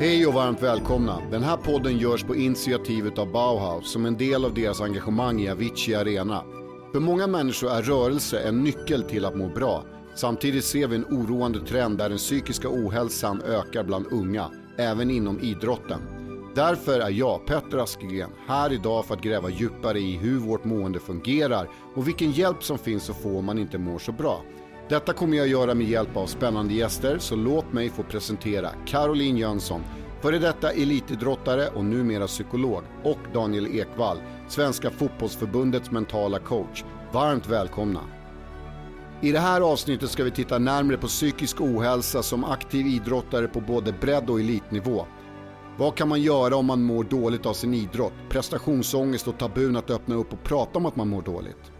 Hej och varmt välkomna. Den här podden görs på initiativet av Bauhaus som en del av deras engagemang i Avicii Arena. För många människor är rörelse en nyckel till att må bra. Samtidigt ser vi en oroande trend där den psykiska ohälsan ökar bland unga, även inom idrotten. Därför är jag, Petter Askegren, här idag för att gräva djupare i hur vårt mående fungerar och vilken hjälp som finns att få om man inte mår så bra. Detta kommer jag göra med hjälp av spännande gäster, så låt mig få presentera Caroline Jönsson, före detta elitidrottare och numera psykolog, och Daniel Ekvall, Svenska fotbollsförbundets mentala coach. Varmt välkomna! I det här avsnittet ska vi titta närmre på psykisk ohälsa som aktiv idrottare på både bredd och elitnivå. Vad kan man göra om man mår dåligt av sin idrott? Prestationsångest och tabun att öppna upp och prata om att man mår dåligt.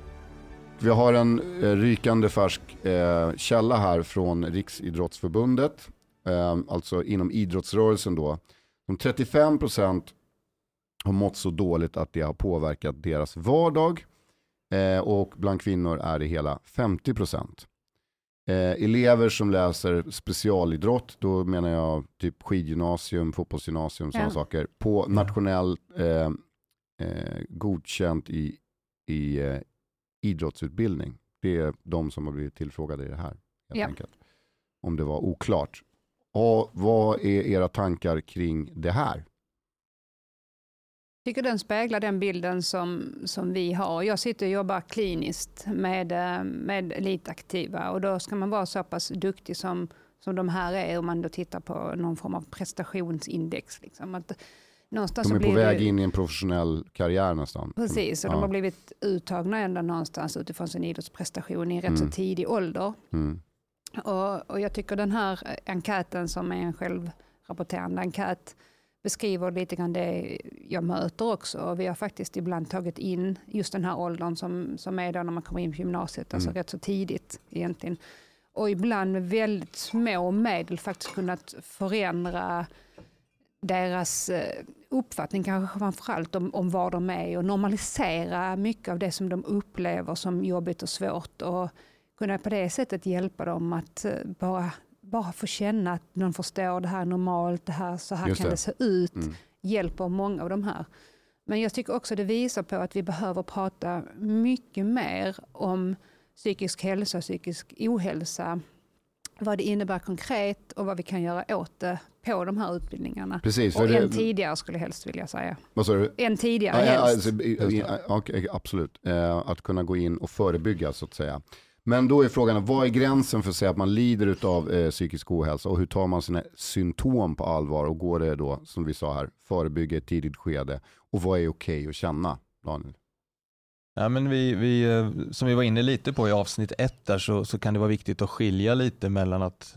Vi har en eh, rykande färsk eh, källa här från Riksidrottsförbundet, eh, alltså inom idrottsrörelsen då. De 35% har mått så dåligt att det har påverkat deras vardag och bland kvinnor är det hela 50%. Eh, elever som läser specialidrott, då menar jag typ skidgymnasium, fotbollsgymnasium, sådana Ja. saker, på nationell eh, godkänt i, i idrottsutbildning. Det är de som har blivit tillfrågade i det här. Helt Ja. enkelt. Om det var oklart. Och vad är era tankar kring det här? tycker den speglar den bilden som, som vi har. Jag sitter och jobbar kliniskt med, eh, med elitaktiva och då ska man vara så pass duktig som, som de här är om man då tittar på någon form av prestationsindex. Liksom. Att någonstans De är på väg det, in i en professionell karriär nästan. Precis, och Ja. de har blivit uttagna ända någonstans utifrån sin idrottsprestation i en rätt Mm. så tidig ålder. Mm. Och, och jag tycker den här enkäten som är en självrapporterande enkät beskriver lite grann det jag möter också. Och vi har faktiskt ibland tagit in just den här åldern som, som är då när man kommer in på gymnasiet, alltså Mm. rätt så tidigt egentligen. Och ibland med väldigt små medel faktiskt kunnat förändra deras eh, uppfattning kanske framförallt om, om var de är och normalisera mycket av det som de upplever som jobbigt och svårt och kunna på det sättet hjälpa dem att eh, bara, bara få känna att någon förstår det här är normalt, det här, så här Just kan det. det se ut, Mm. hjälper många av de här. Men jag tycker också det visar på att vi behöver prata mycket mer om psykisk hälsa och psykisk ohälsa, vad det innebär konkret och vad vi kan göra åt det på de här utbildningarna. Precis, Och det, än tidigare skulle helst vilja säga. vad sa du? Än tidigare ja, helst. alltså, i- i- okej, absolut, Eh, att kunna gå in och förebygga så att säga. Men då är frågan, vad är gränsen för att säga att man lider av eh, psykisk ohälsa och hur tar man sina symptom på allvar och går det då, som vi sa här, förebygga i ett tidigt skede och vad är okej att känna, Daniel? Ja, men vi, vi, eh, som vi var inne lite på i avsnitt ett där så, så kan det vara viktigt att skilja lite mellan att,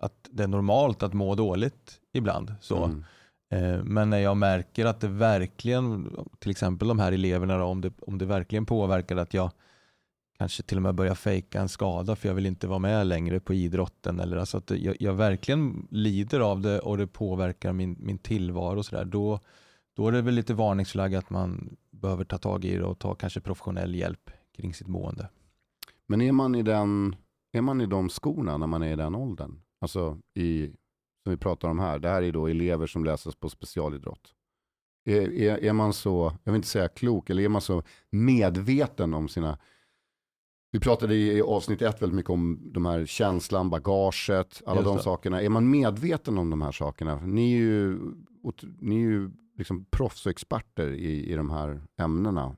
att det är normalt att må dåligt ibland. Så. Mm. Eh, Men när jag märker att det verkligen, till exempel de här eleverna, om, det, om det verkligen påverkar att jag kanske till och med börjar fejka en skada för jag vill inte vara med längre på idrotten. Eller alltså att jag, jag verkligen lider av det och det påverkar min, min tillvaro. Och så där, då, då är det väl lite varningsflagg att man behöver ta tag i det och ta kanske professionell hjälp kring sitt mående. Men är man, i den, är man i de skorna när man är i den åldern? Alltså i, som vi pratar om här, det här är då elever som läses på specialidrott. Är, är, är man så, jag vill inte säga klok, eller är man så medveten om sina vi pratade i i avsnitt ett väldigt mycket om de här känslan, bagaget, alla Just de det. sakerna. Är man medveten om de här sakerna? Ni är ju, ni är ju liksom proffs och experter i, i de här ämnena.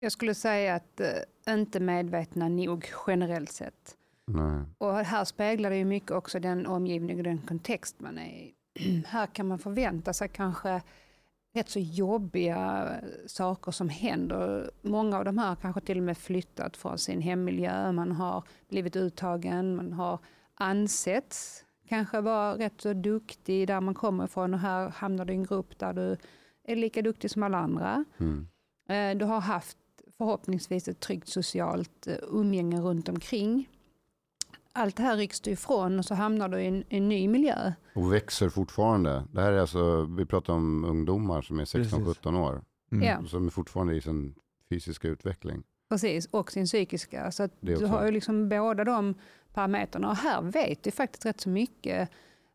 Jag skulle säga att eh, inte medvetna nog generellt sett. Nej. Och här speglar det ju mycket också den omgivning och den kontext man är i. här kan man förvänta sig kanske rätt så jobbiga saker som händer. Många av de här kanske till och med flyttat från sin hemmiljö, man har blivit uttagen, man har ansetts kanske vara rätt så duktig där man kommer ifrån och här hamnar du i en grupp där du är lika duktig som alla andra. Mm. Eh, Du har haft förhoppningsvis ett tryggt socialt eh, umgänge runt omkring. Allt det här rycks du ifrån och så hamnar du i en, en ny miljö. Och växer fortfarande. Det här är alltså, vi pratar om ungdomar som är Precis. 16-17 år. Mm. Som är fortfarande i sin fysiska utveckling. Precis, och sin psykiska. Så du har ju liksom båda de parametrarna. Och här vet vi faktiskt rätt så mycket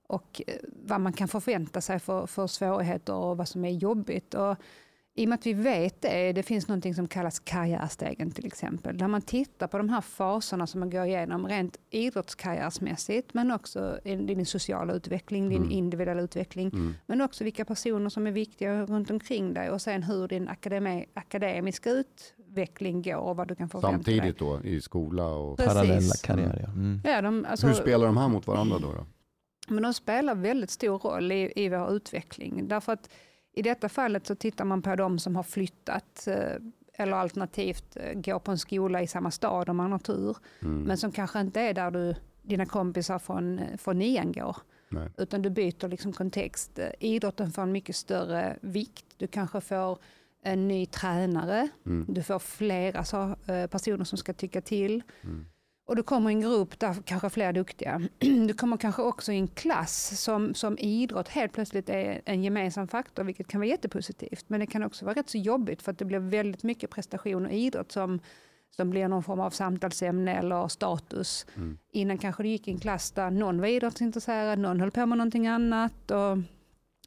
och eh, vad man kan förvänta sig för, för svårigheter och vad som är jobbigt. Och I och med att vi vet det, det finns något som kallas karriärstegen till exempel, där man tittar på de här faserna som man går igenom rent idrottskarriärsmässigt, men också din sociala utveckling, din Mm. individuella utveckling, Mm. men också vilka personer som är viktiga runt omkring dig och sen hur din akademi, akademiska utveckling går och vad du kan dig. Samtidigt då i skola och... Precis. Parallella karriärer. Ja. Mm. Ja, de, alltså, Hur spelar de här mot varandra då? då? men de spelar väldigt stor roll i, i vår utveckling. Därför att i detta fallet så tittar man på de som har flyttat eh, eller alternativt eh, går på en skola i samma stad om man har tur. Mm. Men som kanske inte är där du, dina kompisar från, från nian går. Nej. Utan du byter liksom kontext. Eh, Idrotten får en mycket större vikt. Du kanske får en ny tränare. Mm. Du får flera så, eh, personer som ska tycka till. Mm. Och du kommer i en grupp där kanske fler är duktiga. Du kommer kanske också i en klass som, som idrott helt plötsligt är en gemensam faktor, vilket kan vara jättepositivt. Men det kan också vara rätt så jobbigt för att det blir väldigt mycket prestation och idrott som, som blir någon form av samtalsämne eller status. Mm. Innan kanske du gick i en klass där någon var idrottsintresserad, någon höll på med någonting annat och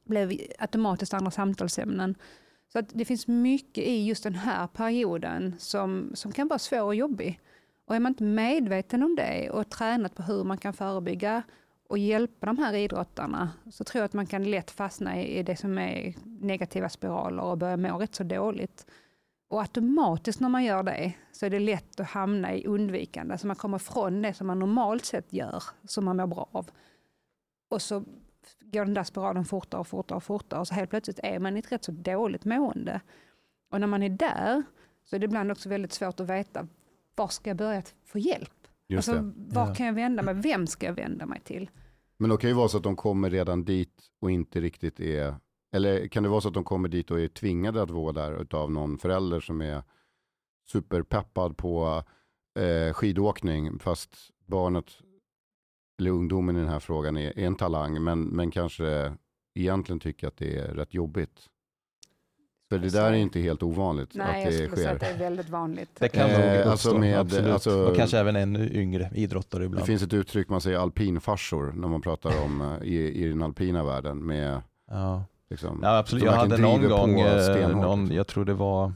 blev automatiskt andra samtalsämnen. Så att det finns mycket i just den här perioden som, som kan vara svår och jobbig. Och är man inte medveten om det och tränat på hur man kan förebygga och hjälpa de här idrottarna så tror jag att man kan lätt fastna i det som är negativa spiraler och börja må rätt så dåligt. Och automatiskt när man gör det så är det lätt att hamna i undvikande, så man kommer från det som man normalt sett gör, som man mår bra av. Och så går den där spiralen fortare och fortare och fortare och så helt plötsligt är man i ett rätt så dåligt mående. Och när man är där så är det ibland också väldigt svårt att veta var ska jag börja få hjälp? Just alltså, var Ja. kan jag vända mig? Vem ska jag vända mig till? Men det kan ju vara så att de kommer redan dit och inte riktigt är, eller kan det vara så att de kommer dit och är tvingade att vara där av någon förälder som är superpeppad på eh, skidåkning fast barnet eller ungdomen i den här frågan är, är en talang men, men kanske egentligen tycker att det är rätt jobbigt. För det där är inte helt ovanligt Nej, att jag det skulle säga att det är väldigt vanligt. Det kan Eh, nog uppstå, alltså med- absolut. alltså- och kanske även ännu yngre idrottare Det ibland. finns ett uttryck man säger alpinfarsor när man pratar om eh, i, i den alpina världen med Ja. liksom, Ja, absolut. Jag hade någon gång, eh, någon, jag tror det var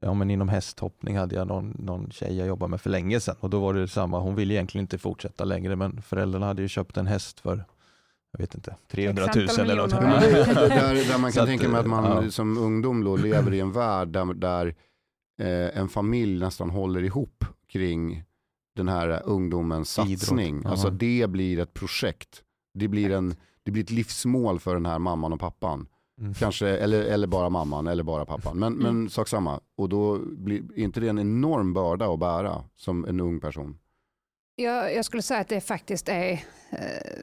ja, men inom hästhoppning hade jag någon, någon tjej jag jobbade med för länge sedan och då var det samma. Hon ville egentligen inte fortsätta längre men föräldrarna hade ju köpt en häst för, jag vet inte, 300 000 X antal eller något. Ja, där, där man kan att, tänka mig att man ja. som ungdom då lever i en värld där, där eh, en familj nästan håller ihop kring den här ungdomens satsning. Alltså det blir ett projekt. Det blir, en, det blir ett livsmål för den här mamman och pappan. Mm. Kanske, eller, eller bara mamman eller bara pappan. Men, Mm. men sak samma. Och då blir inte det en enorm börda att bära som en ung person. Jag, jag skulle säga att det faktiskt är eh,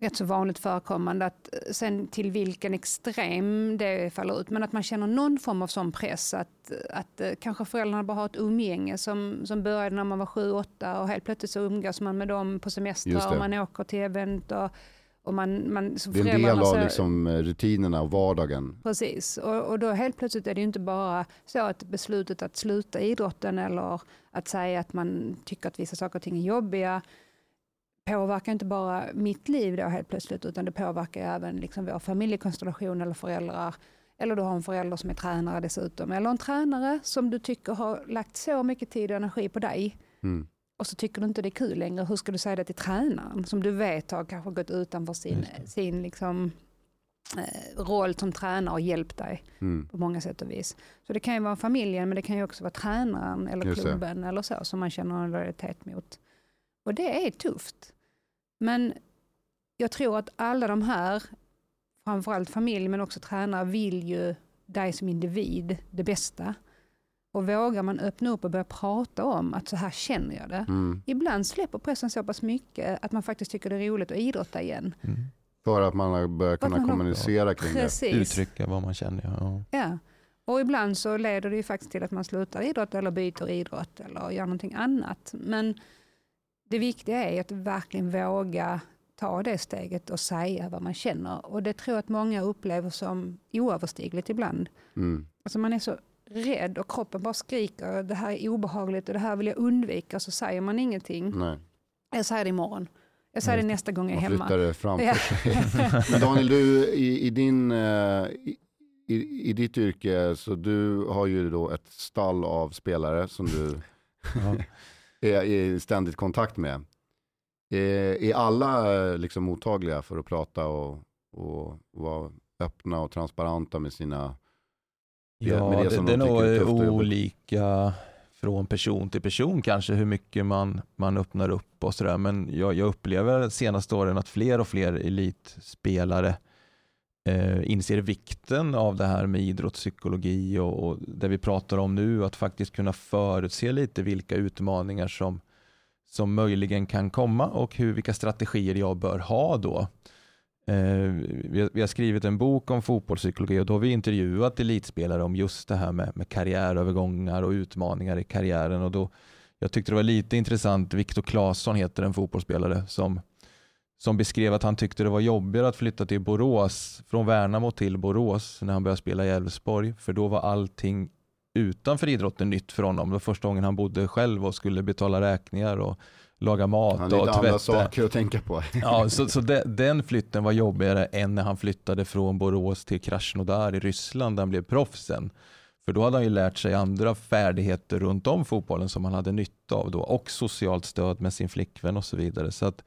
rätt så vanligt förekommande. Att, eh, sen till vilken extrem det faller ut, men att man känner någon form av sån press. Att, att eh, kanske föräldrarna bara har ett umgänge som, som började när man var sju, åtta och helt plötsligt så umgås man med dem på det. och man åker till event. Och, och man, man, så Det är en del av så- liksom, eh, rutinerna och vardagen. Precis, och, och då helt plötsligt är det inte bara så att beslutet att sluta idrotten eller att säga att man tycker att vissa saker och ting är jobbiga påverkar inte bara mitt liv då helt plötsligt utan det påverkar även liksom vår familjekonstellation eller föräldrar. Eller du har en förälder som är tränare dessutom. Eller en tränare som du tycker har lagt så mycket tid och energi på dig Mm. Och så tycker du inte det är kul längre. Hur ska du säga det till tränaren som du vet har kanske gått utanför sin, det. sin liksom, eh, roll som tränare och hjälpt dig Mm. på många sätt och vis. Så det kan ju vara familjen men det kan ju också vara tränaren eller Just det. klubben eller så som man känner en lojalitet mot. Och det är tufft. Men jag tror att alla de här, framförallt familj men också tränare, vill ju dig som individ det bästa. Och vågar man öppna upp och börja prata om att så här känner jag det. Mm. Ibland släpper pressen så pass mycket att man faktiskt tycker det är roligt att idrotta igen. Mm. För att man har börjat kunna man har- kommunicera kring det. Precis. Uttrycka vad man känner. Ja. Ja. Och ibland så leder det ju faktiskt till att man slutar idrotta eller byter idrott eller gör någonting annat. Men det viktiga är att verkligen våga ta det steget och säga vad man känner. Och det tror jag att många upplever som oöverstigligt ibland. Mm. Alltså man är så rädd och kroppen bara skriker det här är obehagligt och det här vill jag undvika så säger man ingenting. Nej. Jag säger det imorgon. Jag säger det nästa gång jag är Man hemma. flyttar det framför Ja. sig. Daniel, du i, i, din, eh, i, i, ditt yrke, så du har ju då ett stall av spelare som du Ja. är i ständigt kontakt med. Är, är alla eh, liksom mottagliga för att prata och, och vara öppna och transparenta med sina... Ja, med det det, det, de är nog är olika från person till person kanske hur mycket man, man öppnar upp och sådär. Men jag, jag upplever de senaste åren att fler och fler elitspelare eh, inser vikten av det här med idrottspsykologi och, och det vi pratar om nu, att faktiskt kunna förutse lite vilka utmaningar som, som möjligen kan komma och hur, vilka strategier jag bör ha då. Eh, vi, har, vi har skrivit en bok om fotbollspsykologi och då har vi intervjuat elitspelare om just det här med, med karriärövergångar och utmaningar i karriären. Och då, jag tyckte det var lite intressant, Viktor Claesson heter en fotbollsspelare som, som beskrev att han tyckte det var jobbigare att flytta till Borås, från Värnamo till Borås när han började spela i Elfsborg, för då var allting utanför idrotten nytt för honom. Det var första gången han bodde själv och skulle betala räkningar och laga mat Han och lite andra tvätta. saker att tänka på. Ja, så, så de, den flytten var jobbigare än när han flyttade från Borås till Krasnodar i Ryssland där han blev proffsen. För då hade han ju lärt sig andra färdigheter runt om fotbollen som han hade nytta av då och socialt stöd med sin flickvän och så vidare. Så att,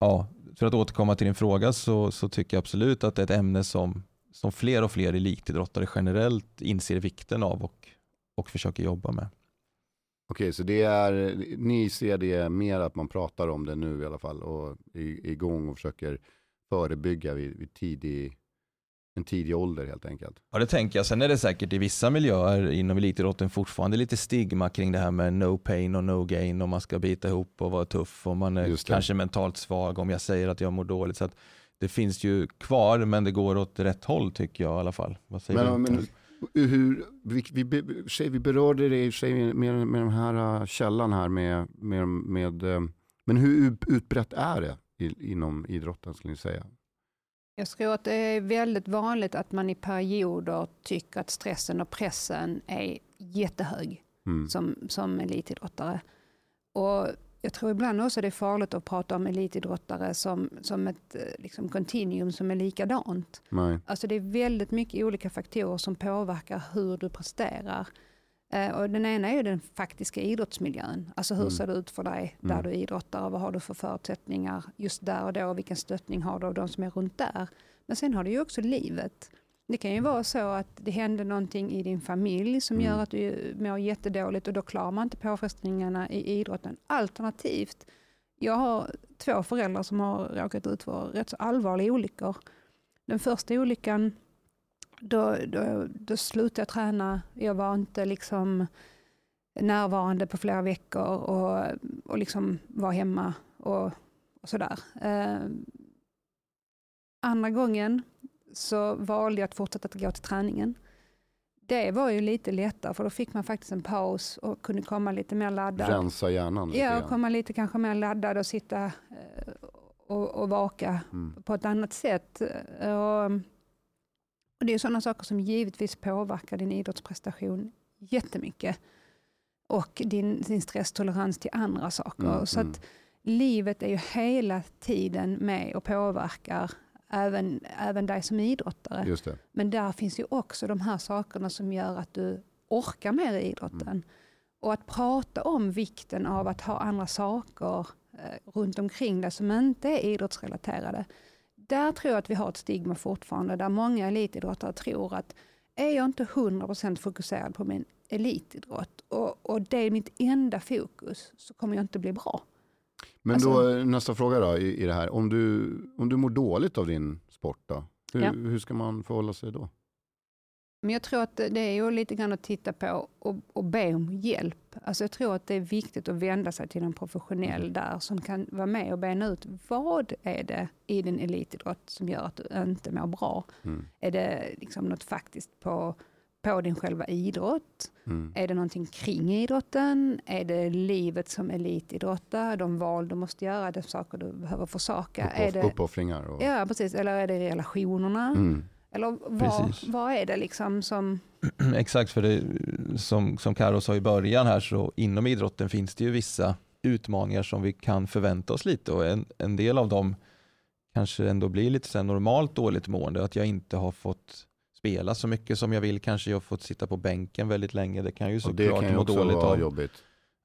ja, för att återkomma till din fråga så, så tycker jag absolut att det är ett ämne som, som fler och fler elitidrottare generellt inser vikten av och, och försöker jobba med. Okej, så det är, ni ser det mer att man pratar om det nu i alla fall och är igång och försöker förebygga vid, vid tidig, en tidig ålder helt enkelt. Ja det tänker jag. Sen är det säkert i vissa miljöer inom elitidrotten fortfarande lite stigma kring det här med no pain och no gain och man ska bita ihop och vara tuff och man är kanske mentalt svag om jag säger att jag mår dåligt. Så det finns ju kvar men det går åt rätt håll tycker jag i alla fall. Vad säger Men, du? men hur, vi, vi, vi berörde det i sig med, med, den här äh, källan här med, med, med äh, men hur utbrett är det inom idrotten skulle ni säga? Jag tror att det är väldigt vanligt att man i perioder tycker att stressen och pressen är jättehög Mm. som, som elitidrottare. Och jag tror ibland också det är farligt att prata om elitidrottare som, som ett eh, liksom, continuum som är likadant. Nej. Alltså det är väldigt mycket olika faktorer som påverkar hur du presterar. Eh, och den ena är ju den faktiska idrottsmiljön. Alltså hur Mm. ser det ut för dig där Mm. du idrottar och vad har du för förutsättningar just där och då och vilken stöttning har du av de som är runt där. Men sen har du ju också livet. Det kan ju vara så att det händer någonting i din familj som Mm. gör att du mår jättedåligt och då klarar man inte påfrestningarna i idrotten. Alternativt, jag har två föräldrar som har råkat ut för rätt så allvarliga olyckor. Den första olyckan, då, då, då slutade jag träna. Jag var inte liksom närvarande på flera veckor och, och liksom var hemma och, och sådär. Eh, andra gången så valde jag att fortsätta att gå till träningen. Det var ju lite lättare för då fick man faktiskt en paus och kunde komma lite mer laddad. Rensa hjärnan lite Ja, och komma lite kanske mer laddad och sitta eh, och, och vaka Mm. på ett annat sätt. Och, och det är sådana saker som givetvis påverkar din idrottsprestation jättemycket. Och din, din stresstolerans till andra saker. Mm, Så mm. att livet är ju hela tiden med och påverkar även, även dig som idrottare. Just det. Men där finns ju också de här sakerna som gör att du orkar mer i idrotten. Mm. Och att prata om vikten av att ha andra saker eh, runt omkring dig som inte är idrottsrelaterade. Där tror jag att vi har ett stigma fortfarande, där många elitidrottare tror att är jag inte 100% fokuserad på min elitidrott och, och det är mitt enda fokus så kommer jag inte bli bra. Men Alltså- då nästa fråga då i, i det här. Om du, om du mår dåligt av din sport då? Hur, Ja. hur ska man förhålla sig då? Men jag tror att det är ju lite grann att titta på och, och be om hjälp. Alltså jag tror att det är viktigt att vända sig till en professionell där som kan vara med och bena ut vad är det i din elitidrott som gör att du inte mår bra. Mm. Är det liksom något faktiskt på, på din själva idrott? Mm. Är det någonting kring idrotten? Är det livet som elitidrottare? De val du måste göra, de saker du behöver försaka? Är Uppoff, det, uppoffringar och... ja, precis. Eller är det relationerna? Mm. Eller vad, vad är det liksom som... Exakt, för det, som, som Karo sa i början här så inom idrotten finns det ju vissa utmaningar som vi kan förvänta oss lite och en, en del av dem kanske ändå blir lite så normalt dåligt mående. Att jag inte har fått spela så mycket som jag vill. Kanske jag har fått sitta på bänken väldigt länge. Det kan ju såklart må dåligt av. Vara jobbigt.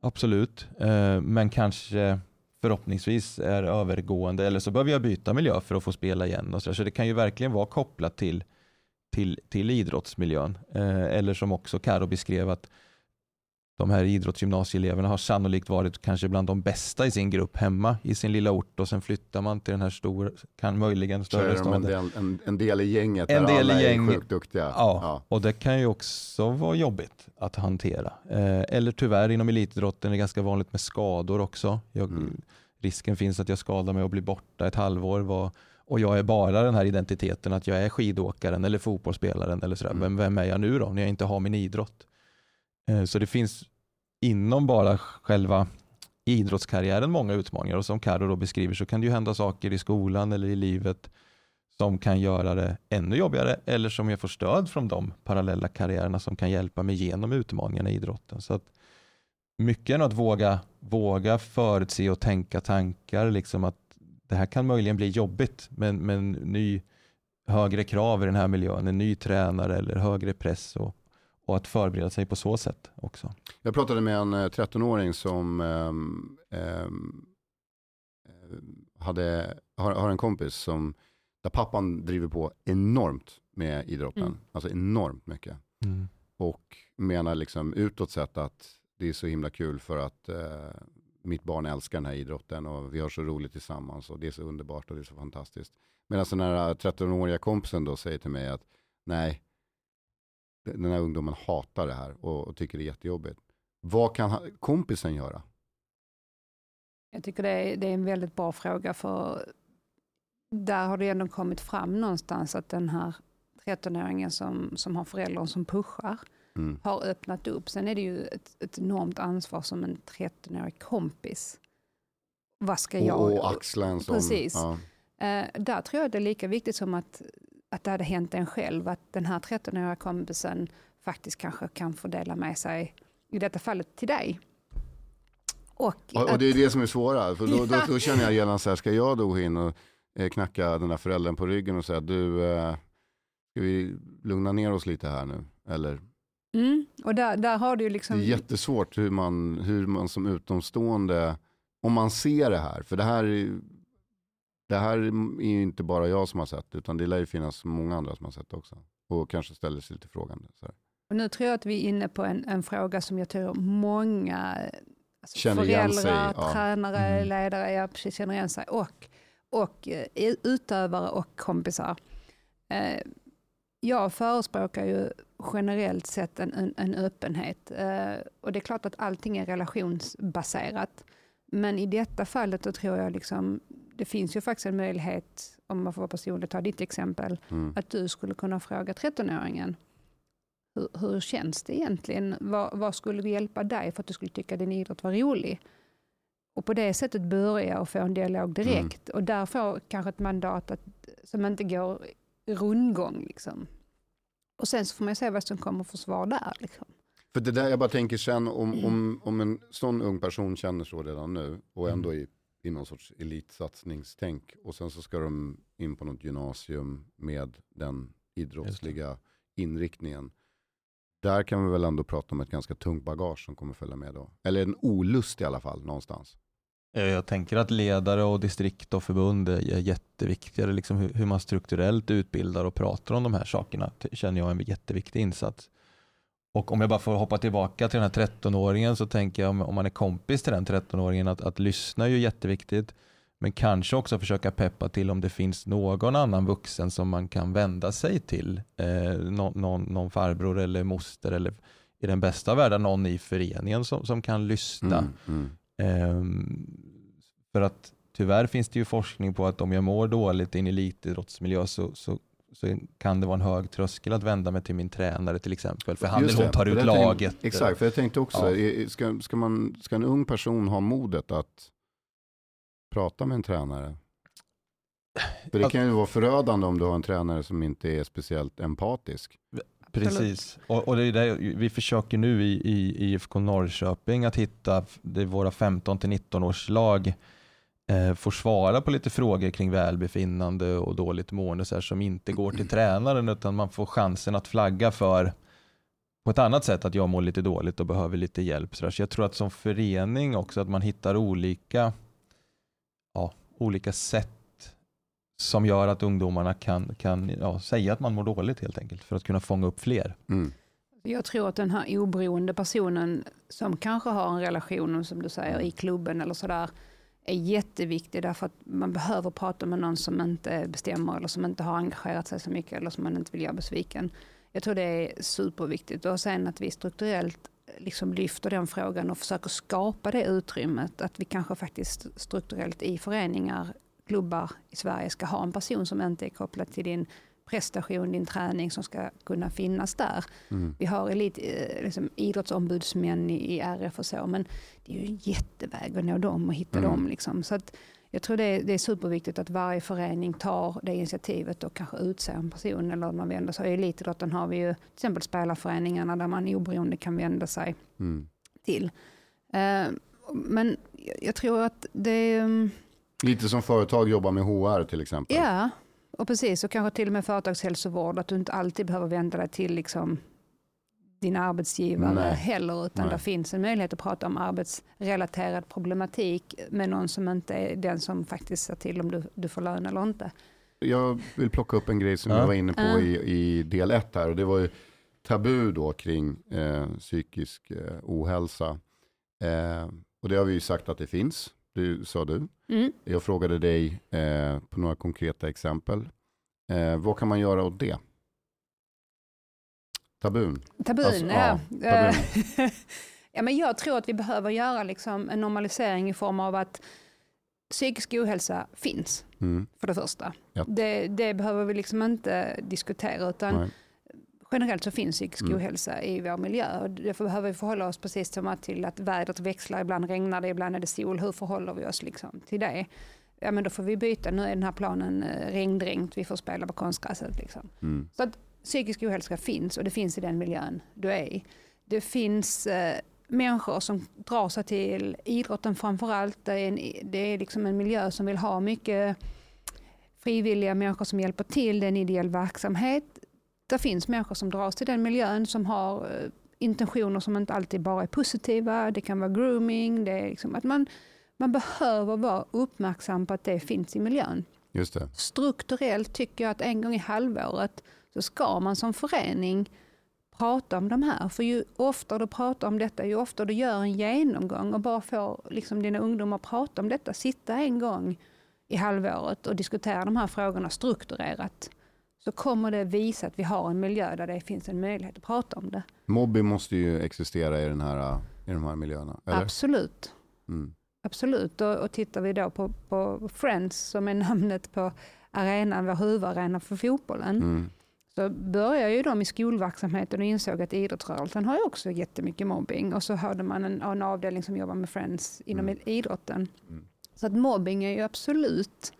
Absolut, eh, men kanske förhoppningsvis är övergående eller så behöver jag byta miljö för att få spela igen. Och så, så det kan ju verkligen vara kopplat till, till, till idrottsmiljön. Eh, eller som också Karo beskrev att de här idrottsgymnasieeleverna har sannolikt varit kanske bland de bästa i sin grupp hemma i sin lilla ort och sen flyttar man till den här stora, kan möjligen större staden. En del, en, en del i gänget en där del alla i gäng, är sjukt duktiga. Ja, ja, och det kan ju också vara jobbigt att hantera. Eh, eller tyvärr inom elitidrotten är det ganska vanligt med skador också. Jag, mm. Risken finns att jag skadar mig och blir borta ett halvår. Var, och jag är bara den här identiteten att jag är skidåkaren eller fotbollsspelaren eller sådär. Mm. Men vem är jag nu då när jag inte har min idrott? Eh, så det finns inom bara själva idrottskarriären många utmaningar och som Karo då beskriver så kan det ju hända saker i skolan eller i livet som kan göra det ännu jobbigare eller som jag får stöd från de parallella karriärerna som kan hjälpa mig genom utmaningarna i idrotten. Så att mycket är nog att våga, våga förutse och tänka tankar, liksom att det här kan möjligen bli jobbigt, men, men ny, högre krav i den här miljön, en ny tränare eller högre press och, och att förbereda sig på så sätt också. Jag pratade med en 13-åring eh, som ähm, ähm, hade, har, har, en kompis som, där pappan driver på enormt med idrotten. Mm. Alltså enormt mycket. Mm. Och menar liksom utåt sett att det är så himla kul för att äh, mitt barn älskar den här idrotten och vi har så roligt tillsammans och det är så underbart och det är så fantastiskt. Medan den här 13-åriga kompisen då säger till mig att nej, den här ungdomen hatar det här och, och tycker det är jättejobbigt. Vad kan kompisen göra? Jag tycker det är, det är en väldigt bra fråga för där har det ändå kommit fram någonstans att den här 13-åringen som, som har föräldrar som pushar mm. har öppnat upp. Sen är det ju ett, ett enormt ansvar som en 13-årig kompis. Vad ska jag... Och, axla en sån. Precis. Ja. Uh, där tror jag det är lika viktigt som att att det hade hänt en själv, att den här 13-åriga kompisen faktiskt kanske kan få dela med sig, i detta fallet till dig. Och, och, och det är det som är svåra, för då, då, då, känner jag gärna så här, ska jag då gå in och eh, knacka den här föräldern på ryggen och säga, du, eh, ska vi lugna ner oss lite här nu, eller? Mm, och där, där har du liksom... Det är jättesvårt hur man, hur man som utomstående, om man ser det här, för det här är det här är ju inte bara jag som har sett, utan det lär ju finnas många andra som har sett också. Och kanske ställer sig lite frågande. Så här. Och nu tror jag att vi är inne på en, en fråga som jag tror många alltså känner föräldrar, sig, ja. tränare, mm. ledare, ja, precis känner igen sig. Och, och uh, utövare och kompisar. Uh, jag förespråkar ju generellt sett en, en, en öppenhet. Uh, och det är klart att allting är relationsbaserat. Men i detta fallet då tror jag liksom det finns ju faktiskt en möjlighet, om man får vara personlig, ta ditt exempel, mm. att du skulle kunna fråga 13-åringen, hur, hur, känns det egentligen? Vad, vad, skulle hjälpa dig för att du skulle tycka din idrott var rolig? Och på det sättet börja och få en dialog direkt. Mm. Och där få kanske ett mandat att, som inte går rundgång. Liksom. Och sen så får man se vad som kommer för svar där. Liksom. För det där jag bara tänker sen om, om, om en sån ung person känner så redan nu och ändå är i någon sorts elitsatsningstänk. Och sen så ska de in på något gymnasium med den idrottsliga inriktningen. Där kan vi väl ändå prata om ett ganska tungt bagage som kommer följa med då. Eller en olust i alla fall någonstans. Jag tänker att ledare och distrikt och förbund är jätteviktiga. Liksom hur man strukturellt utbildar och pratar om de här sakerna känner jag är en jätteviktig insats. Och om jag bara får hoppa tillbaka till den här 13-åringen så tänker jag om, man är kompis till den 13-åringen att, att lyssna är ju jätteviktigt. Men kanske också försöka peppa till om det finns någon annan vuxen som man kan vända sig till. Eh, någon, någon, någon, farbror eller moster eller i den bästa världen någon i föreningen som, som kan lyssna. Mm, mm. Eh, för att tyvärr finns det ju forskning på att om jag mår dåligt i en elitidrottsmiljö så, så så kan det vara en hög tröskel att vända mig till min tränare till exempel. För han eller hon tar ut laget. Tänkte, exakt, för jag tänkte också, ja. ska, ska, man, ska en ung person ha modet att prata med en tränare? För det kan ju vara förödande om du har en tränare som inte är speciellt empatisk. Precis, och, och det är det, vi försöker nu i, i IFK Norrköping att hitta det våra 15 19 års lag eh, får svara på lite frågor kring välbefinnande och dåligt mående så här, som inte går till tränaren utan man får chansen att flagga för på ett annat sätt att jag mår lite dåligt och behöver lite hjälp. Så, så jag tror att som förening också att man hittar olika, ja, olika sätt som gör att ungdomarna kan, kan ja, säga att man mår dåligt helt enkelt för att kunna fånga upp fler. Mm. Jag tror att den här oberoende personen som kanske har en relation, som du säger, i klubben eller sådär, är jätteviktig därför att man behöver prata med någon som inte bestämmer eller som inte har engagerat sig så mycket eller som man inte vill göra besviken. Jag tror det är superviktigt och sen att vi strukturellt eh, liksom lyfter den frågan och försöker skapa det utrymmet. Att vi kanske faktiskt strukturellt i föreningar, klubbar i Sverige ska ha en person som inte är kopplad till din prestation, din träning som ska kunna finnas där. Mm. Vi har elit, eh, liksom, idrottsombudsmän i, i RF och så, men det är ju en jätteväg att nå dem och hitta Mm. dem. Liksom. Så att jag tror det är, det är superviktigt att varje förening tar det initiativet och kanske utser en person eller man vänder sig. I elitidrotten har vi ju till exempel spelarföreningarna där man oberoende kan vända sig Mm. till. Eh, men jag- tror att det... mm, Lite som företag jobbar med HR till exempel. Ja, och precis. Och kanske till och med företagshälsovård. Att du inte alltid behöver vända dig till liksom din arbetsgivare Nej. heller. Utan Nej. det finns en möjlighet att prata om arbetsrelaterad problematik med någon som inte är den som faktiskt ser till om du, du får lön eller inte. Jag vill plocka upp en grej som Ja. jag var inne på Ja. i, i del ett här. Och det var ju tabu då kring eh, psykisk eh, ohälsa. Eh, och det har vi ju sagt att det finns, det sa du. Mm. Jag frågade dig eh, på några konkreta exempel. Eh, vad kan man göra åt det? Tabun. Tabun, Alltså, ja. ja, tabun. Ja men jag tror att vi behöver göra liksom en normalisering i form av att psykisk ohälsa finns, Mm. för det första. Ja. Det, det behöver vi liksom inte diskutera, utan Nej. Generellt så finns psykisk Mm. ohälsa i vår miljö. Och därför behöver vi förhålla oss precis som att till att vädret växlar, ibland regnar det, ibland är det sol. Hur förhåller vi oss liksom till det? Ja men då får vi byta, nu är den här planen eh, regndränkt, vi får spela på konstgräset. Liksom. Mm. Så att psykisk ohälsa finns och det finns i den miljön du är i. Det finns eh, människor som drar sig till idrotten framför allt. Det är, en, det är liksom en miljö som vill ha mycket frivilliga människor som hjälper till. Det är en ideell verksamhet. Det finns människor som dras till den miljön som har eh, intentioner som inte alltid bara är positiva. Det kan vara grooming. Det är liksom att man, man behöver vara uppmärksam på att det finns i miljön Just det. strukturellt tycker jag att en gång i halvåret så ska man som förening prata om de här. För ju oftare du pratar om detta, ju oftare du gör en genomgång och bara får liksom dina ungdomar prata om detta, sitta en gång i halvåret och diskutera de här frågorna strukturerat, så kommer det visa att vi har en miljö där det finns en möjlighet att prata om det. Mobbing måste ju existera i, den här, i de här miljöerna. Eller? Absolut. Mm. Absolut, och, och tittar vi då på, på Friends som är namnet på arenan, vår huvudarena för fotbollen, Mm. så började ju de i skolverksamheten och insåg att idrottsrörelsen har ju också jättemycket mobbing. Och så hade man en, en avdelning som jobbar med Friends inom Mm. idrotten. Mm. Så att mobbing är ju absolut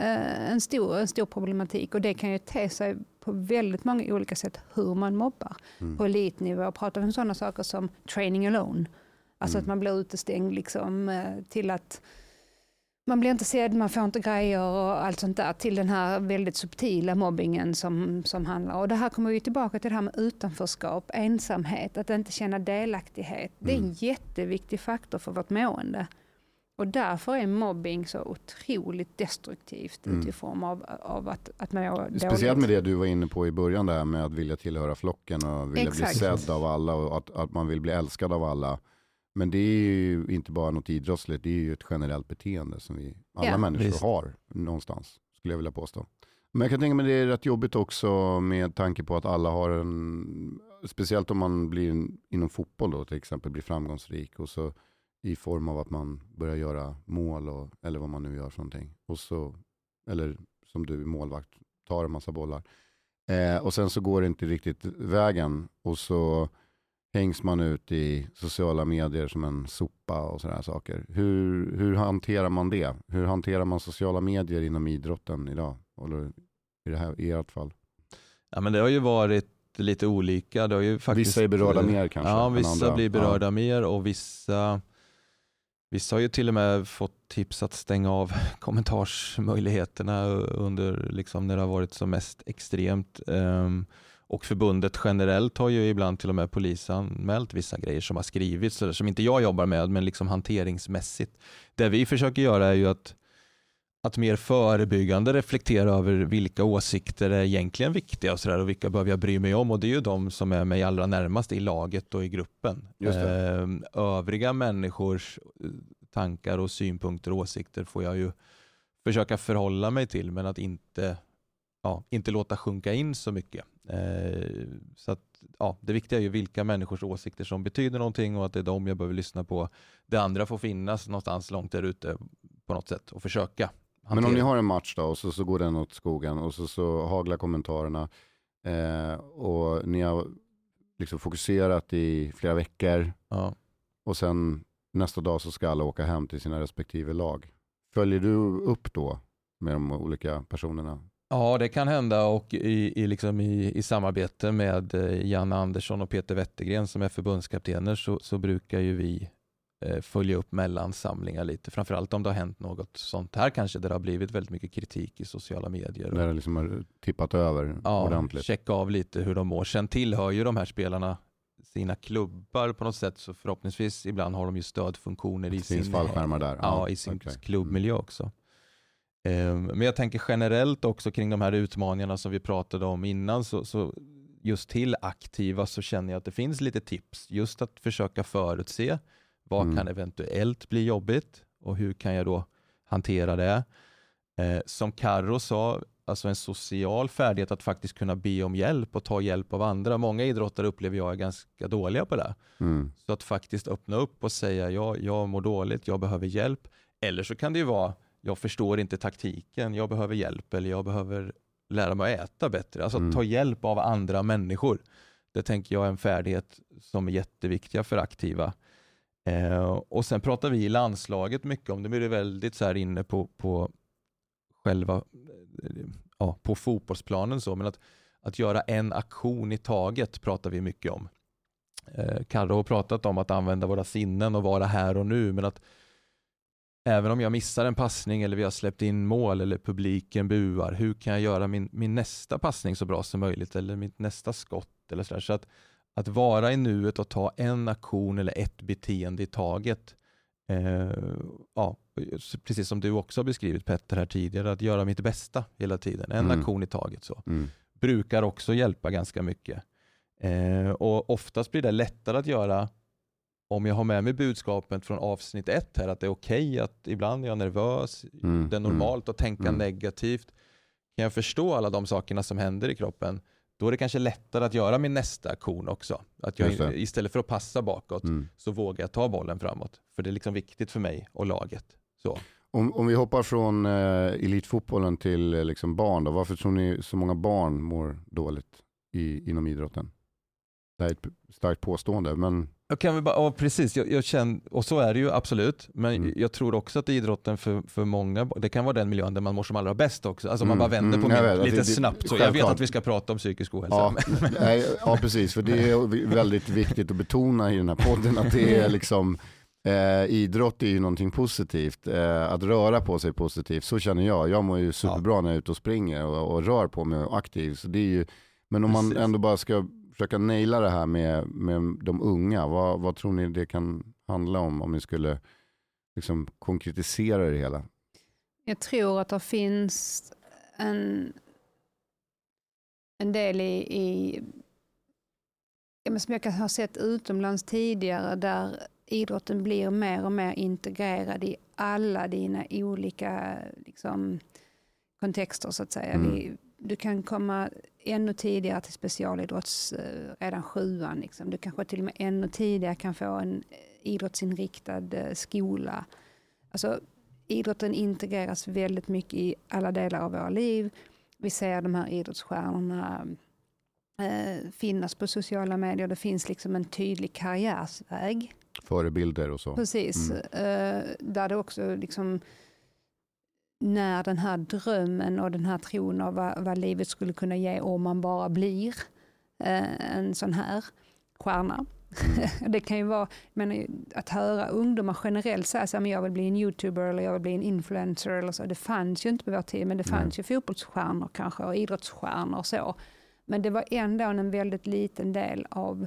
en, stor, en stor problematik och det kan ju te sig på väldigt många olika sätt hur man mobbar. Mm. På elitnivå pratar vi om sådana saker som training alone. Alltså Mm. att man blir utestängd liksom, eh, till att man blir inte sedd, man får inte grejer och allt sånt där till den här väldigt subtila mobbingen som, som handlar. Och det här kommer vi tillbaka till det här med utanförskap, ensamhet, att inte känna delaktighet. Det är en Mm. jätteviktig faktor för vårt mående. Och därför är mobbing så otroligt destruktivt Mm. utifrån av, av att, att må dåligt. Speciellt med det du var inne på i början där med att vilja tillhöra flocken och vilja Exakt. bli sedd av alla och att, att man vill bli älskad av alla. Men det är ju inte bara något idrottsligt, det är ju ett generellt beteende som vi alla Ja. människor Visst. har någonstans, skulle jag vilja påstå. Men jag kan tänka mig det är rätt jobbigt också med tanke på att alla har en, speciellt om man blir inom fotboll då till exempel, blir framgångsrik och så i form av att man börjar göra mål och, eller vad man nu gör för någonting. Och så, eller som du målvakt, tar en massa bollar. Eh, och sen så går det inte riktigt vägen och så hängs man ut i sociala medier som en sopa och sådana saker. Hur, hur hanterar man det? Hur hanterar man sociala medier inom idrotten idag? Eller i, det här, i ert fall? Ja, men det har ju varit lite olika. Det har ju faktiskt, vissa är berörda mer kanske? Ja, vissa blir berörda ja. mer och vissa Vissa har ju till och med fått tips att stänga av kommentarsmöjligheterna under liksom när det har varit som mest extremt. Ehm, och förbundet generellt har ju ibland till och med polisanmält vissa grejer som har skrivits, som inte jag jobbar med, men liksom hanteringsmässigt. Det vi försöker göra är ju att, att mer förebyggande reflektera över vilka åsikter är egentligen viktiga och, så där, och vilka behöver jag bry mig om och det är ju de som är mig allra närmast i laget och i gruppen. Eh, övriga människors eh, tankar och synpunkter och åsikter får jag ju försöka förhålla mig till men att inte, ja, inte låta sjunka in så mycket. Eh, så att, ja, det viktiga är ju vilka människors åsikter som betyder någonting och att det är de jag behöver lyssna på. Det andra får finnas någonstans långt där ute på något sätt och försöka. Hantera. Men om ni har en match då och så, så går den åt skogen och så, så haglar kommentarerna eh, och ni har liksom fokuserat i flera veckor ja. och sen nästa dag så ska alla åka hem till sina respektive lag. Följer du upp då med de olika personerna? Ja, det kan hända och i, i, liksom i, i samarbete med eh, Jan Andersson och Peter Wettergren som är förbundskaptener så, så brukar ju vi följa upp mellansamlingar lite, framförallt om det har hänt något sånt här kanske där det har blivit väldigt mycket kritik i sociala medier. Där det liksom har tippat över ja, ordentligt. checka av lite hur de mår. Sen tillhör ju de här spelarna sina klubbar på något sätt så förhoppningsvis ibland har de ju stödfunktioner i sin, där. Ja, i sin okay. klubbmiljö också. Ehm, men jag tänker generellt också kring de här utmaningarna som vi pratade om innan, så, så just till aktiva så känner jag att det finns lite tips. Just att försöka förutse vad mm. kan eventuellt bli jobbigt och hur kan jag då hantera det? Eh, som Carro sa, alltså en social färdighet att faktiskt kunna be om hjälp och ta hjälp av andra. Många idrottare upplever jag är ganska dåliga på det. Mm. Så att faktiskt öppna upp och säga ja, jag mår dåligt, jag behöver hjälp. Eller så kan det ju vara jag förstår inte taktiken, jag behöver hjälp eller jag behöver lära mig att äta bättre. Alltså mm. ta hjälp av andra människor. Det tänker jag är en färdighet som är jätteviktiga för aktiva. Eh, och sen pratar vi i landslaget mycket om, det blir väldigt så här inne på, på själva, eh, ja, på fotbollsplanen så, men att, att göra en aktion i taget pratar vi mycket om. Eh, Karro har pratat om att använda våra sinnen och vara här och nu, men att Även om jag missar en passning eller vi har släppt in mål eller publiken buar, hur kan jag göra min, min nästa passning så bra som möjligt eller mitt nästa skott? Eller sådär. så att, att vara i nuet och ta en aktion eller ett beteende i taget. Eh, ja, precis som du också har beskrivit Petter här tidigare, att göra mitt bästa hela tiden. En mm. aktion i taget. så. Mm. Brukar också hjälpa ganska mycket. Eh, och Oftast blir det lättare att göra om jag har med mig budskapet från avsnitt ett här, att det är okej okay att ibland är jag nervös, mm, det är normalt mm, att tänka mm. negativt. Kan jag förstå alla de sakerna som händer i kroppen, då är det kanske lättare att göra min nästa aktion också. Att jag, istället för att passa bakåt mm. så vågar jag ta bollen framåt. För det är liksom viktigt för mig och laget. Så. Om, om vi hoppar från eh, elitfotbollen till eh, liksom barn, då, varför tror ni så många barn mår dåligt i, inom idrotten? Det är ett starkt påstående, men jag kan väl bara, ja, precis, jag, jag känner, och så är det ju absolut. Men mm. jag tror också att idrotten för, för många, det kan vara den miljön där man mår som allra bäst också. Alltså mm. man bara vänder mm, på mm, lite det, snabbt. Så jag vet att vi ska prata om psykisk ohälsa. Ja, nej, ja, precis. För det är väldigt viktigt att betona i den här podden att det är liksom Eh, idrott är ju någonting positivt. Eh, att röra på sig positivt, så känner jag. Jag mår ju superbra ja. när jag är ute och springer och, och rör på mig aktivt. Så det är ju, men om Precis. man ändå bara ska försöka naila det här med, med de unga, vad, vad tror ni det kan handla om om ni skulle liksom konkretisera det hela? Jag tror att det finns en, en del i, i som jag har sett utomlands tidigare, där idrotten blir mer och mer integrerad i alla dina olika liksom, kontexter så att säga. Mm. Du kan komma ännu tidigare till specialidrotts, eh, redan sjuan. Liksom. Du kanske till och med ännu tidigare kan få en eh, idrottsinriktad eh, skola. Alltså, idrotten integreras väldigt mycket i alla delar av våra liv. Vi ser de här idrottsstjärnorna eh, finnas på sociala medier. Det finns liksom en tydlig karriärsväg. Förebilder och så. Precis. Mm. Eh, där det också liksom när den här drömmen och den här tron av vad, vad livet skulle kunna ge om man bara blir eh, en sån här stjärna. Det kan ju vara, men att höra ungdomar generellt säga att jag vill bli en youtuber eller jag vill bli en influencer eller så. Det fanns ju inte på vår tid, men det Nej. fanns ju fotbollsstjärnor kanske och idrottsstjärnor och så. Men det var ändå en väldigt liten del av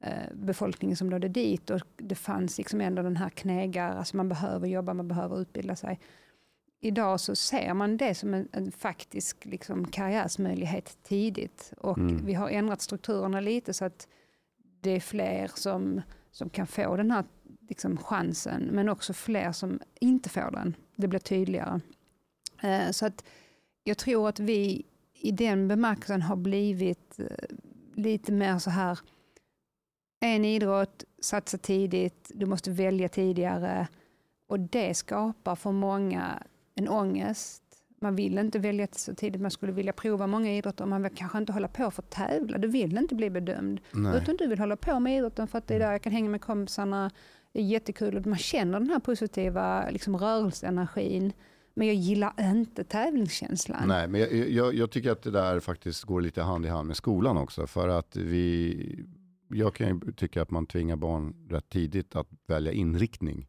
eh, befolkningen som nådde dit och det fanns liksom ändå den här knegar, alltså man behöver jobba, man behöver utbilda sig. Idag så ser man det som en, en faktisk liksom, karriärsmöjlighet tidigt och Mm. vi har ändrat strukturerna lite så att det är fler som, som kan få den här liksom, chansen men också fler som inte får den. Det blir tydligare. Eh, så att jag tror att vi i den bemärkelsen har blivit eh, lite mer så här en idrott, satsa tidigt, du måste välja tidigare och det skapar för många en ångest. Man vill inte välja så tidigt, man skulle vilja prova många idrotter man vill kanske inte hålla på för att tävla, du vill inte bli bedömd. Nej. Utan du vill hålla på med idrotten för att det är där jag kan hänga med kompisarna, det är jättekul och man känner den här positiva liksom, rörelseenergin. Men jag gillar inte tävlingskänslan. Nej, men jag, jag, jag tycker att det där faktiskt går lite hand i hand med skolan också. För att vi, jag kan ju tycka att man tvingar barn rätt tidigt att välja inriktning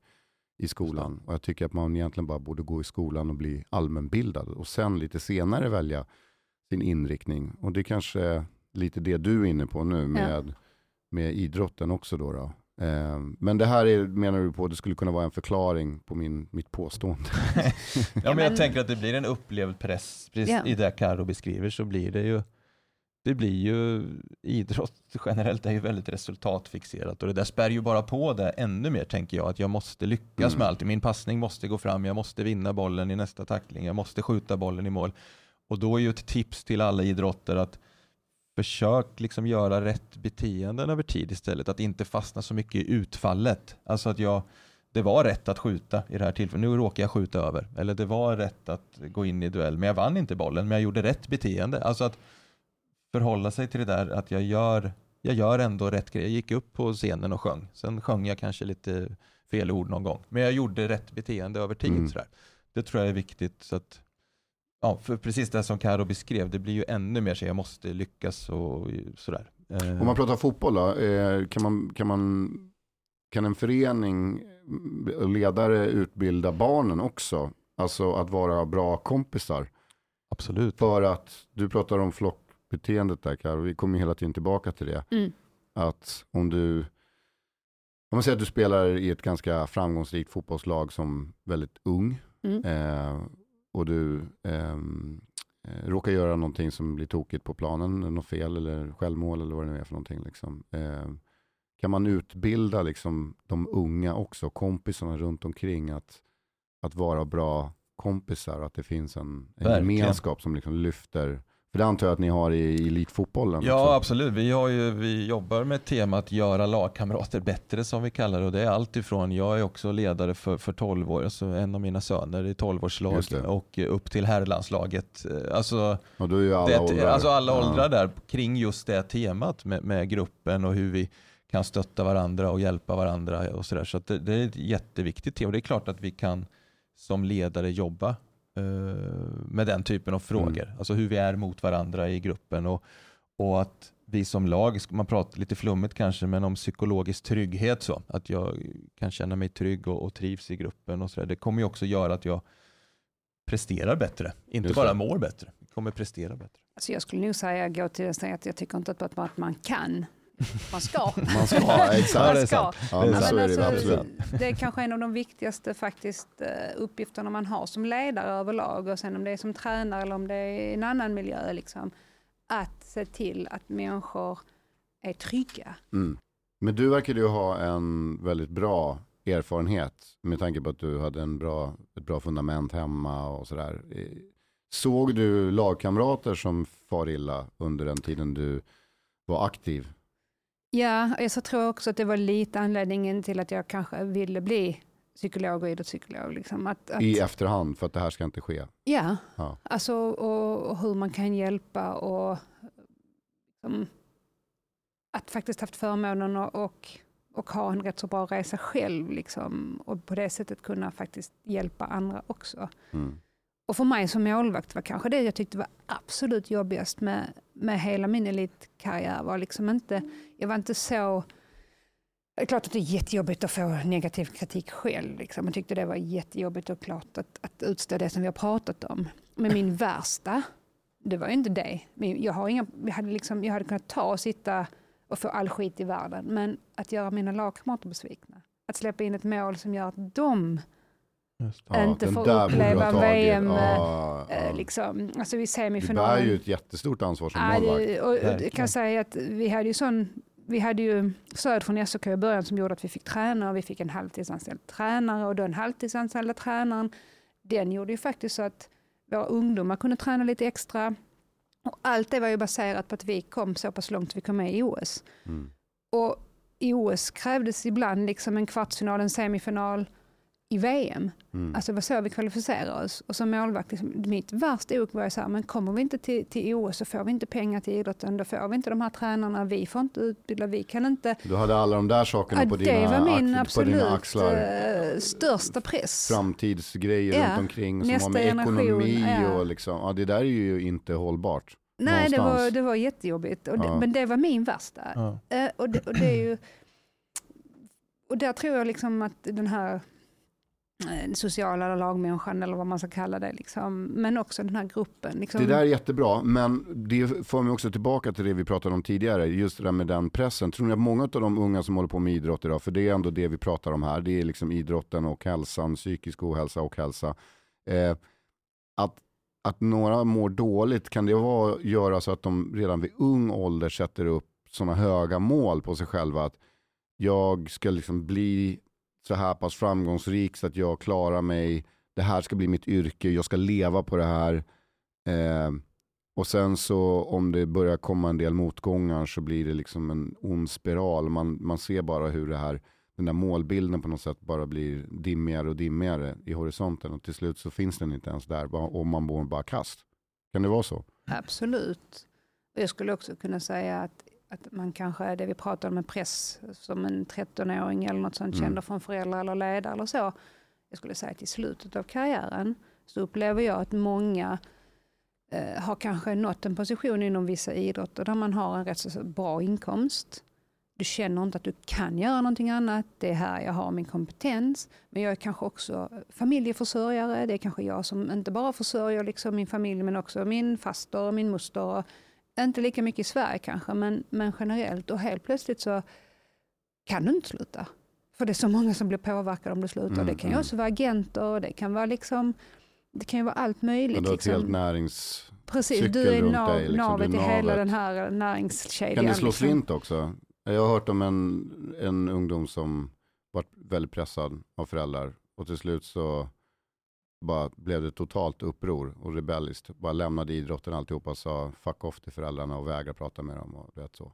i skolan. Och jag tycker att man egentligen bara borde gå i skolan och bli allmänbildad. Och sen lite senare välja sin inriktning. Och det är kanske lite det du är inne på nu med, med idrotten också. Då, då. Eh, Men det här är, menar du på, det skulle kunna vara en förklaring på min, mitt påstående. Ja, men men- jag tänker att det blir en upplevd press. Precis Ja. I det Karo beskriver så blir det ju det blir ju idrott generellt är ju väldigt resultatfixerat och det där spär ju bara på det ännu mer tänker jag att jag måste lyckas Mm. med allt. Min passning måste gå fram, jag måste vinna bollen i nästa tackling, jag måste skjuta bollen i mål. Och då är ju ett tips till alla idrotter att försök liksom göra rätt beteenden över tid istället. Att inte fastna så mycket i utfallet. Alltså att jag, det var rätt att skjuta i det här tillfället. Nu råkar jag skjuta över. Eller det var rätt att gå in i duell, men jag vann inte bollen, men jag gjorde rätt beteende. Alltså att förhålla sig till det där att jag gör, jag gör ändå rätt grej. Jag gick upp på scenen och sjöng. Sen sjöng jag kanske lite fel ord någon gång, men jag gjorde rätt beteende över tid. Mm. Sådär. Det tror jag är viktigt. Så att, ja, för precis det som Karo beskrev, det blir ju ännu mer så jag måste lyckas och sådär. Eh, Om man pratar fotboll då, eh, kan, man, kan, man, kan en förening och ledare utbilda barnen också? Alltså att vara bra kompisar. Absolut. För att, du pratar om flockbeteendet där Karo, vi kommer hela tiden tillbaka till det. Mm. Att om du, om man säger att du spelar i ett ganska framgångsrikt fotbollslag som väldigt ung. Mm. Eh, och du ehm, eh, råkar göra någonting som blir tokigt på planen, något fel eller självmål eller vad det nu är för någonting. Liksom. Eh, kan man utbilda liksom, de unga också, kompisarna runt omkring att, att vara bra kompisar, att det finns en, en gemenskap som liksom lyfter, för det antar jag att ni har i, elitfotbollen Ja, också. absolut. Vi, har ju, vi jobbar med temat att göra lagkamrater bättre som vi kallar det. Och det är allt ifrån, jag är också ledare för, för 12 år, alltså en av mina söner i 12-årslag Just det. och upp till herrlandslaget. Alltså, Och då är ju alla det, åldrar. alltså alla Ja. åldrar där kring just det temat med, med gruppen och hur vi kan stötta varandra och hjälpa varandra och sådär. Så att det, det är ett jätteviktigt tema. Det är klart att vi kan som ledare jobba med den typen av frågor. Mm. Alltså hur vi är mot varandra i gruppen och, och att vi som lag, man pratar lite flummigt kanske, men om psykologisk trygghet så. Att jag kan känna mig trygg och, och trivs i gruppen och sådär. Det kommer ju också göra att jag presterar bättre. Inte bara mår bättre. Kommer prestera bättre. Alltså jag skulle nog säga, gå till det att jag tycker inte att, att man kan, man ska. Man ska, exakt. Ja, Man ska. Ja, men så är det alltså, det är kanske en av de viktigaste faktiskt eh, uppgifterna man har som ledare överlag och sen om det är som tränare eller om det är i en annan miljö. Liksom, att se till att människor är trygga. Mm. Men du verkade ju ha en väldigt bra erfarenhet med tanke på att du hade en bra, ett bra fundament hemma och sådär. Eh, Såg du lagkamrater som far illa under den tiden du var aktiv? Ja, jag så tror också att det var lite anledningen till att jag kanske ville bli psykolog och idrottspsykolog. Liksom. Att, att, I efterhand för att det här ska inte ske. Ja, Ja. alltså och, och hur man kan hjälpa och liksom, att faktiskt haft förmånen och, och, och ha en rätt så bra resa själv liksom, och på det sättet kunna faktiskt hjälpa andra också. Mm. Och för mig som målvakt var kanske det jag tyckte var absolut jobbigast med, med hela min elitkarriär. Var liksom inte, jag var inte så... Det är klart att det är jättejobbigt att få negativ kritik själv. Liksom. Jag tyckte det var jättejobbigt och klart att, att utstå det som vi har pratat om. Men min värsta, det var ju inte det. Jag, har inga, jag, hade liksom, jag hade kunnat ta och sitta och få all skit i världen. Men att göra mina lagkamrater besvikna. Att släppa in ett mål som gör att de inte den får uppleva tagit. VM. Ja, eh, ja. Liksom, alltså i Du bär semifinalen. ju ett jättestort ansvar som Ja, målvakt. det, och, och jag kan säga att vi hade ju sån vi hade ju stöd från SOK i början som gjorde att vi fick träna och vi fick en halvtidsanställd tränare och den halvtidsanställda tränaren den gjorde ju faktiskt så att våra ungdomar kunde träna lite extra. Och allt det var ju baserat på att vi kom så pass långt vi kom med i OS. Mm. Och i OS krävdes ibland liksom en kvartsfinal, en semifinal i VM. Mm. Alltså det var så vi kvalificerade oss. Och som målvakt, liksom, mitt värsta ok var ju så här, men kommer vi inte till, till OS så får vi inte pengar till idrotten, då får vi inte de här tränarna, vi får inte utbilda, vi kan inte. Du hade alla de där sakerna Ja, på, det dina, var min ax- på dina absolut axlar. eh, största press. Framtidsgrejer Ja, runt omkring som har nästa med generation, ekonomi ja. och liksom, ja det där är ju inte hållbart. Nej, det var, det var jättejobbigt, och det, Ja. men det var min värsta. Ja. Eh, och, det, och det är ju... Och där tror jag liksom att den här Eh, sociala lagmänniskan, eller vad man ska kalla det, liksom, men också den här gruppen. Liksom, Det där är jättebra, men det för mig också tillbaka till det vi pratade om tidigare, just det där med den pressen. Tror ni att många av de unga som håller på med idrott idag, för det är ändå det vi pratar om här, det är liksom idrotten och hälsan, psykisk ohälsa och hälsa. Eh, att, att några mår dåligt, kan det vara, göra så att de redan vid ung ålder sätter upp sådana höga mål på sig själva? Att jag ska liksom bli så här pass framgångsrik så att jag klarar mig, det här ska bli mitt yrke, jag ska leva på det här. Eh, och sen så om det börjar komma en del motgångar så blir det liksom en ond spiral. Man, man ser bara hur det här, den där målbilden på något sätt bara blir dimmigare och dimmigare i horisonten. Och till slut så finns den inte ens där och man mår bara kast. Kan det vara så? Absolut. Och jag skulle också kunna säga att, att man kanske, det vi pratar om med press, som en 13-åring eller något sånt Mm. känner från föräldrar eller ledare eller så. Jag skulle säga att i slutet av karriären så upplever jag att många eh, har kanske nått en position inom vissa idrotter där man har en rätt så bra inkomst. Du känner inte att du kan göra någonting annat. Det är här jag har min kompetens. Men jag är kanske också familjeförsörjare. Det är kanske jag som inte bara försörjer liksom min familj men också min faster och min moster. Och inte lika mycket i Sverige kanske, men, men generellt. Och helt plötsligt så kan du inte sluta. För det är så många som blir påverkade om du slutar. Mm, det kan ju mm. också vara agenter, det kan vara liksom det kan ju vara allt möjligt. Men du har ett helt liksom. närings... Precis, du är nav, dig, liksom. navet i hela den här näringskedjan. Kan det slå liksom. slint också? Jag har hört om en, en ungdom som varit väldigt pressad av föräldrar och till slut så bara blev det totalt uppror och rebelliskt. Bara lämnade idrotten alltihopa och sa fuck off till föräldrarna och vägrade prata med dem. Och vet så.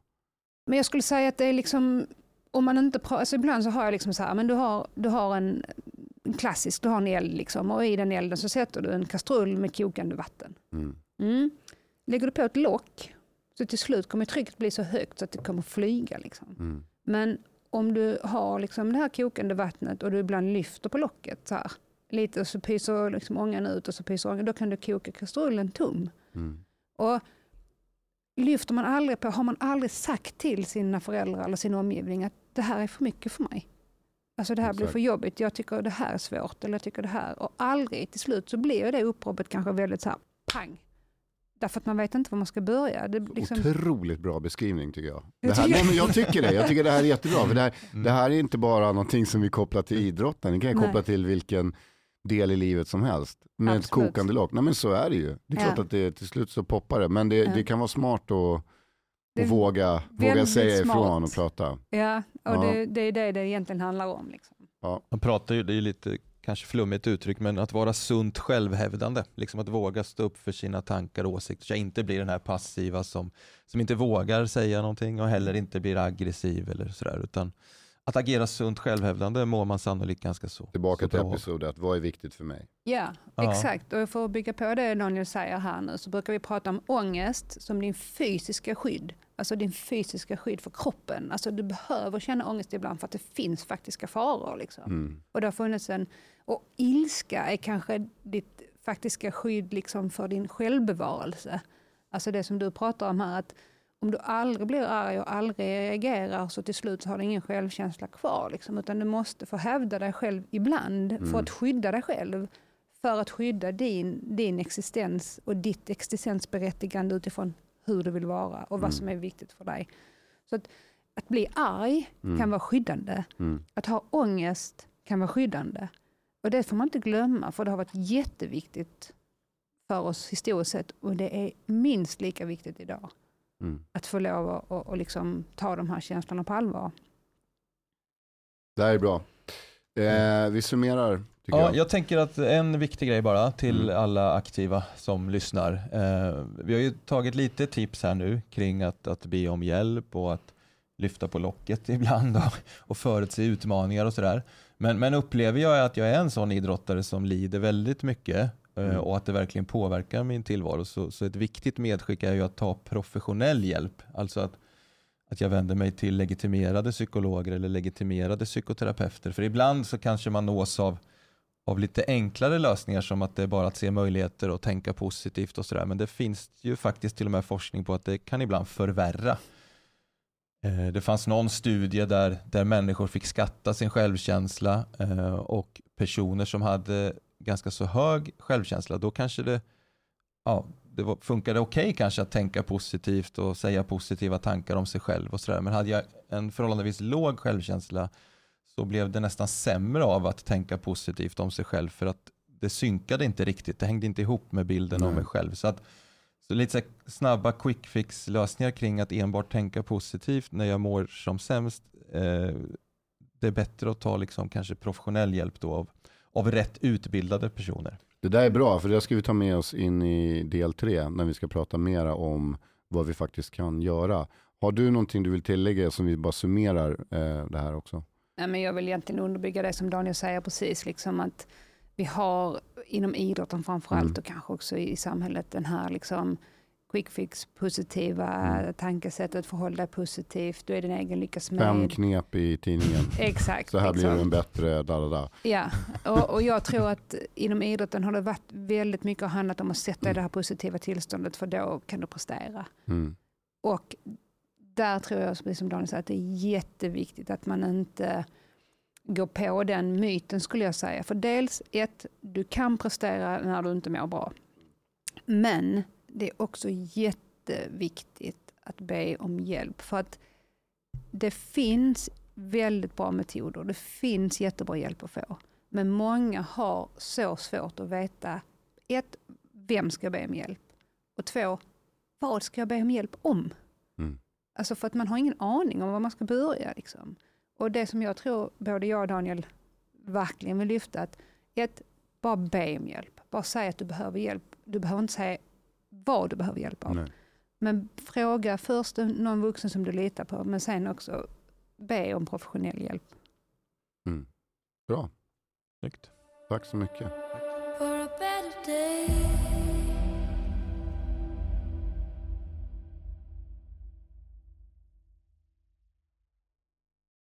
Men jag skulle säga att det är liksom, om man inte pratar, alltså ibland så har jag liksom så här, men du har, du har en, en klassisk, du har en eld liksom och i den elden så sätter du en kastrull med kokande vatten. Mm. Mm. Lägger du på ett lock så till slut kommer trycket bli så högt så att det kommer flyga. Liksom. Mm. Men om du har liksom det här kokande vattnet och du ibland lyfter på locket så här, lite och så pyser liksom ångan ut och så pyser ångan, då kan du koka kastrullen tom. Mm. Och lyfter man aldrig på, har man aldrig sagt till sina föräldrar eller sin omgivning att det här är för mycket för mig. Alltså det här blir för jobbigt, jag tycker det här är svårt eller jag tycker det här. Och aldrig till slut så blir det uppropet kanske väldigt så här pang. Därför att man vet inte var man ska börja. Det liksom, Otroligt bra beskrivning tycker jag. Det här, tycker- nej, men jag tycker det. Jag tycker det här är jättebra. För det, här, Mm. det här är inte bara någonting som vi kopplar till idrotten. Det kan jag Nej. koppla till vilken del i livet som helst. Med ett Absolut. kokande lock. Nej men så är det ju. Det är Ja. klart att det till slut så poppar det. Men det, Ja. det kan vara smart att, Det våga, våga säga ifrån smart. och prata. ja, och Ja. Det, det är det det egentligen handlar om. Liksom. Man pratar ju, det är lite kanske flummigt uttryck, men att vara sunt självhävdande. Liksom att våga stå upp för sina tankar och åsikter. Så jag inte blir den här passiva som, som inte vågar säga någonting och heller inte blir aggressiv eller sådär. Utan att agera sunt självhävdande mår man sannolikt ganska så. Tillbaka så till bra av. episod ett. Vad är viktigt för mig? Ja, Ja. exakt. Och för att bygga på det Daniel säger här nu så brukar vi prata om ångest som din fysiska skydd alltså din fysiska skydd för kroppen. Alltså du behöver känna ångest ibland för att det finns faktiska faror. Liksom. Mm. Och det har funnits en, och ilska är kanske ditt faktiska skydd liksom för din självbevarelse. Alltså det som du pratar om här, att om du aldrig blir arg och aldrig reagerar så till slut så har du ingen självkänsla kvar. Liksom, utan du måste få hävda dig själv ibland för Mm. att skydda dig själv. För att skydda din, din existens och ditt existensberättigande utifrån hur du vill vara och Mm. vad som är viktigt för dig. Så att, att bli arg Mm. kan vara skyddande. Mm. Att ha ångest kan vara skyddande. Och det får man inte glömma, för det har varit jätteviktigt för oss historiskt sett och det är minst lika viktigt idag. Mm. Att få lov att och, och liksom ta de här känslorna på allvar. Det här är bra. Eh, vi summerar, Ja, jag. jag tänker att en viktig grej bara till Mm. alla aktiva som lyssnar. Eh, vi har ju tagit lite tips här nu kring att, att be om hjälp och att lyfta på locket ibland och, och förutse utmaningar och sådär. Men, men upplever jag att jag är en sån idrottare som lider väldigt mycket Mm. och att det verkligen påverkar min tillvaro så, så ett viktigt medskick är ju att ta professionell hjälp. Alltså att att jag vänder mig till legitimerade psykologer eller legitimerade psykoterapeuter. För ibland så kanske man nås av, av lite enklare lösningar som att det är bara att se möjligheter och tänka positivt och sådär. Men det finns ju faktiskt till och med forskning på att det kan ibland förvärra. Eh, Det fanns någon studie där, där människor fick skatta sin självkänsla eh, och personer som hade ganska så hög självkänsla, då kanske det, ja, det var, funkade okej kanske att tänka positivt och säga positiva tankar om sig själv och sådär. Men hade jag en förhållandevis låg självkänsla så blev det nästan sämre av att tänka positivt om sig själv för att det synkade inte riktigt. Det hängde inte ihop med bilden av Nej. mig själv. Så, att, så lite så snabba quick fix lösningar kring att enbart tänka positivt när jag mår som sämst. Eh, det är bättre att ta liksom kanske professionell hjälp då av, av rätt utbildade personer. Det där är bra, för det ska vi ta med oss in i del tre när vi ska prata mera om vad vi faktiskt kan göra. Har du någonting du vill tillägga som vi bara summerar eh, det här också? Nej, men jag vill egentligen underbygga det som Daniel säger precis, liksom att vi har inom idrotten framförallt Mm. och kanske också i samhället den här liksom quick fix positiva Mm. tankesättet, förhåll dig positivt, du är din egen lyckas Fem med. knep i tidningen. Exakt. Så här blir liksom. du en bättre, da, da, da. Ja, och, och jag tror att inom idrotten har det varit väldigt mycket handlat om att sätta i det här positiva tillståndet för då kan du prestera. Mm. Och där tror jag, precis som Daniel säger, att det är jätteviktigt att man inte går på den myten skulle jag säga. För dels ett, du kan prestera när du inte mår bra. Men det är också jätteviktigt att be om hjälp. För att det finns väldigt bra metoder. Det finns jättebra hjälp att få. Men många har så svårt att veta, ett, vem ska jag be om hjälp? Och två, vad ska jag be om hjälp om? Mm. Alltså för att man har ingen aning om var man ska börja. Liksom. Och det som jag tror både jag och Daniel verkligen vill lyfta, att ett, bara be om hjälp. Bara säg att du behöver hjälp. Du behöver inte säga vad du behöver hjälp av. Nej. Men fråga först någon vuxen som du litar på, men sen också be om professionell hjälp. Mm. Bra, Snyggt. tack så mycket. for a better day.